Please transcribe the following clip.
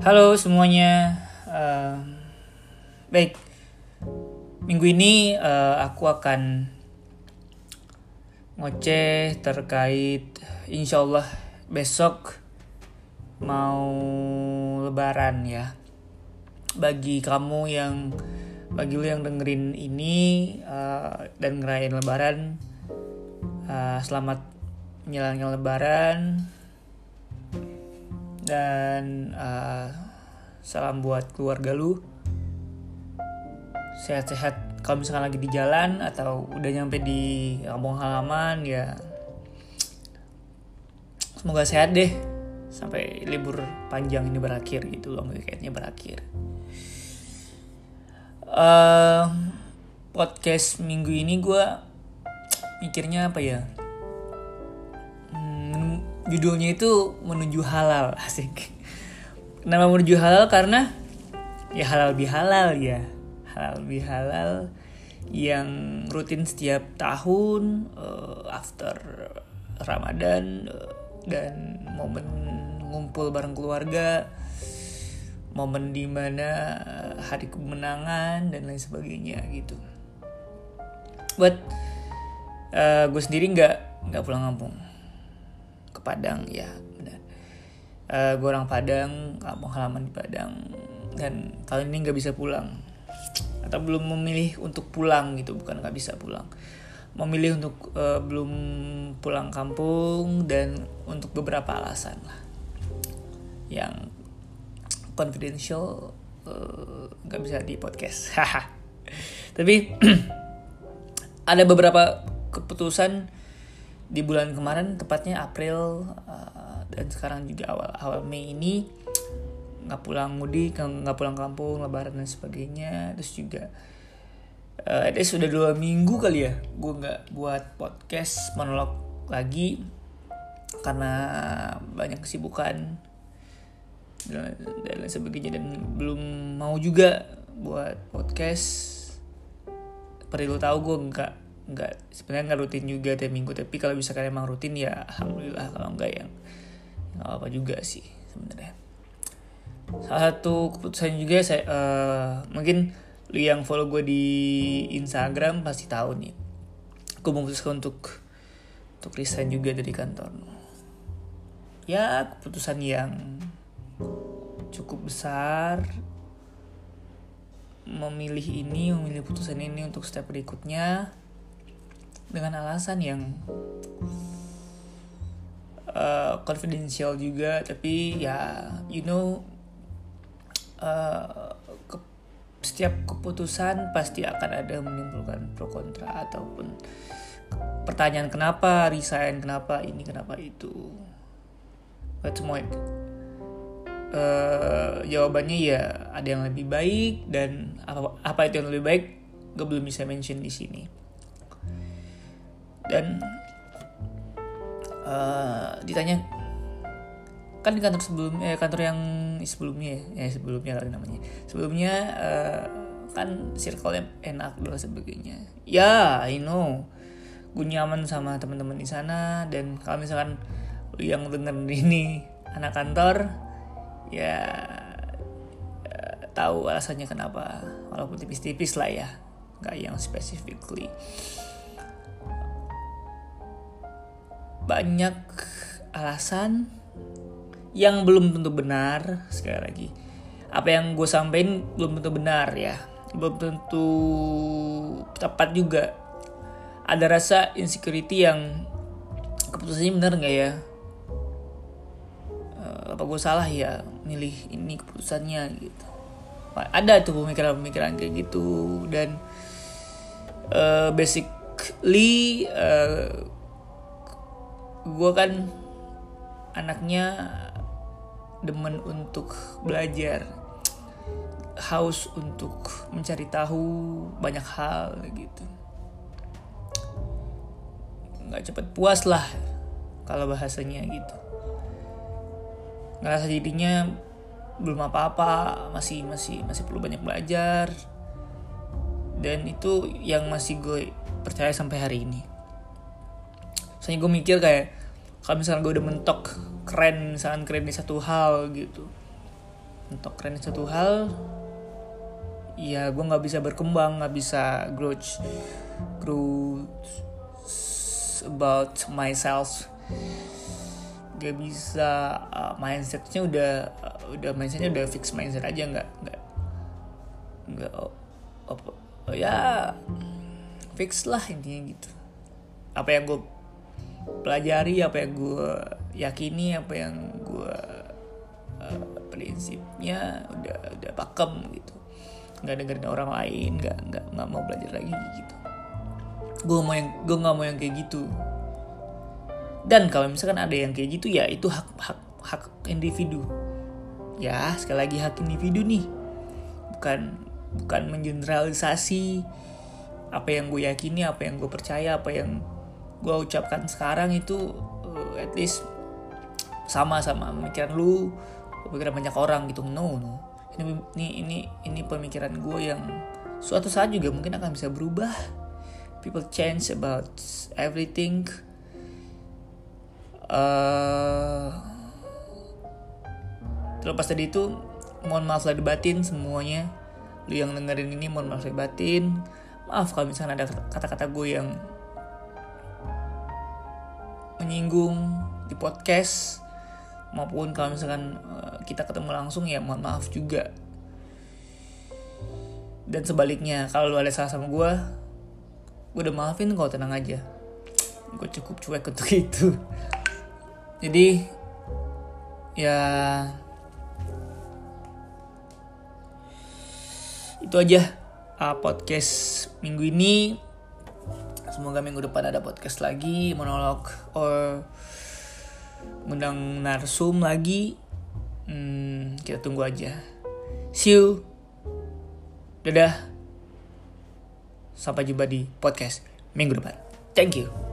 Halo semuanya, uh, baik. Minggu ini uh, aku akan ngoceh terkait, insya Allah besok mau Lebaran ya. Bagi kamu yang, bagi lu yang dengerin ini uh, dan ngerayain Lebaran, uh, selamat menjalankan Lebaran dan uh, salam buat keluarga lu. Sehat-sehat. Kalau misalkan lagi di jalan atau udah nyampe di kampung halaman ya semoga sehat deh. Sampai libur panjang ini berakhir gitu loh weekendnya berakhir. Uh, podcast minggu ini gue mikirnya apa ya judulnya itu menuju halal asik. Nama menuju halal karena ya halal bihalal ya. Halal bihalal yang rutin setiap tahun uh, after Ramadan uh, dan momen ngumpul bareng keluarga momen di mana hari kemenangan dan lain sebagainya gitu. Buat uh, gue sendiri nggak nggak pulang kampung ke Padang ya benar. Uh, eh, gue orang Padang kampung halaman di Padang. Dan kali ini nggak bisa pulang. Atau belum memilih untuk pulang gitu bukan nggak bisa pulang. Memilih untuk uh, belum pulang kampung dan untuk beberapa alasan lah. Yang confidential eh, nggak uh, bisa di podcast. Tapi ada beberapa keputusan di bulan kemarin tepatnya April uh, dan sekarang juga awal awal Mei ini nggak pulang mudik nggak pulang kampung lebaran dan sebagainya. Terus juga uh, sudah dua minggu kali ya gue nggak buat podcast monolog lagi karena banyak kesibukan dan, dan lain sebagainya. Dan belum mau juga buat podcast. Perlu tahu gue nggak nggak sebenarnya nggak rutin juga tiap minggu. Tapi kalau misalkan emang rutin ya alhamdulillah. Kalau enggak yang nggak apa juga sih sebenarnya. Salah satu keputusan juga saya uh, mungkin lu yang follow gue di Instagram pasti tahu nih. Aku memutuskan untuk untuk resign juga dari kantor. Ya keputusan yang cukup besar. Memilih ini memilih putusan ini untuk step berikutnya dengan alasan yang uh, confidential juga tapi ya you know uh, ke, setiap keputusan pasti akan ada menimbulkan pro kontra ataupun pertanyaan kenapa resign? Kenapa ini? Kenapa itu? But semua uh, jawabannya ya ada yang lebih baik dan apa apa itu yang lebih baik gue belum bisa mention di sini dan uh, ditanya kan di kantor sebelumnya eh, kantor yang sebelumnya ya eh, sebelumnya lagi namanya. Sebelumnya uh, kan circle-nya enak dan sebagainya. Ya I know. Gue nyaman sama teman-teman di sana dan kalau misalkan lu yang denger ini anak kantor ya uh, tahu alasannya kenapa. Walaupun tipis-tipis lah ya nggak yang specifically banyak alasan yang belum tentu benar sekali lagi. Apa yang gue sampaikan belum tentu benar ya. Belum tentu tepat juga. Ada rasa insecurity yang keputusannya benar nggak ya? Eh, apa gue salah ya milih ini keputusannya gitu. Ada tuh pemikiran-pemikiran kayak gitu dan uh, basically uh, gue kan anaknya demen untuk belajar haus untuk mencari tahu banyak hal gitu. Nggak cepet puas lah kalau bahasanya gitu. Ngerasa dirinya belum apa-apa masih masih masih perlu banyak belajar. Dan itu yang masih gue percaya sampai hari ini soalnya gue mikir kayak kalau misalnya gue udah mentok keren misalnya keren di satu hal gitu. Untuk keren satu hal ya gue nggak bisa berkembang nggak bisa growth grow about myself. Gak bisa uh, mindsetnya udah uh, udah mindsetnya udah fix mindset aja nggak nggak nggak oh, apa oh, ya fix lah intinya gitu. Apa yang gue pelajari apa yang gue yakini apa yang gue uh, prinsipnya udah udah pakem gitu. Nggak dengerin orang lain nggak nggak nggak mau belajar lagi gitu. Gue mau yang gue nggak mau yang kayak gitu. Dan kalau misalkan ada yang kayak gitu ya itu hak hak hak individu. Ya sekali lagi hak individu nih. Bukan bukan mengeneralisasi apa yang gue yakini apa yang gue percaya apa yang gue ucapkan sekarang itu uh, at least sama sama pemikiran lu pemikiran banyak orang gitu. No no. Ini ini ini ini pemikiran gue yang suatu saat juga mungkin akan bisa berubah. People change about everything. Uh, terlepas tadi itu mohon maaf lah batin semuanya. Lu yang dengerin ini mohon maaf lah batin. Maaf kalau misalnya ada kata-kata gue yang menyinggung di podcast maupun kalau misalkan uh, kita ketemu langsung ya mohon maaf juga. Dan sebaliknya kalau lu ada salah sama gue gue udah maafin kau tenang aja. Gue cukup cuek untuk itu. Jadi ya itu aja uh, podcast minggu ini semoga minggu depan ada podcast lagi monolog or ngundang narsum lagi hmm, kita tunggu aja see you dadah Sampai jumpa di podcast minggu depan. Thank you.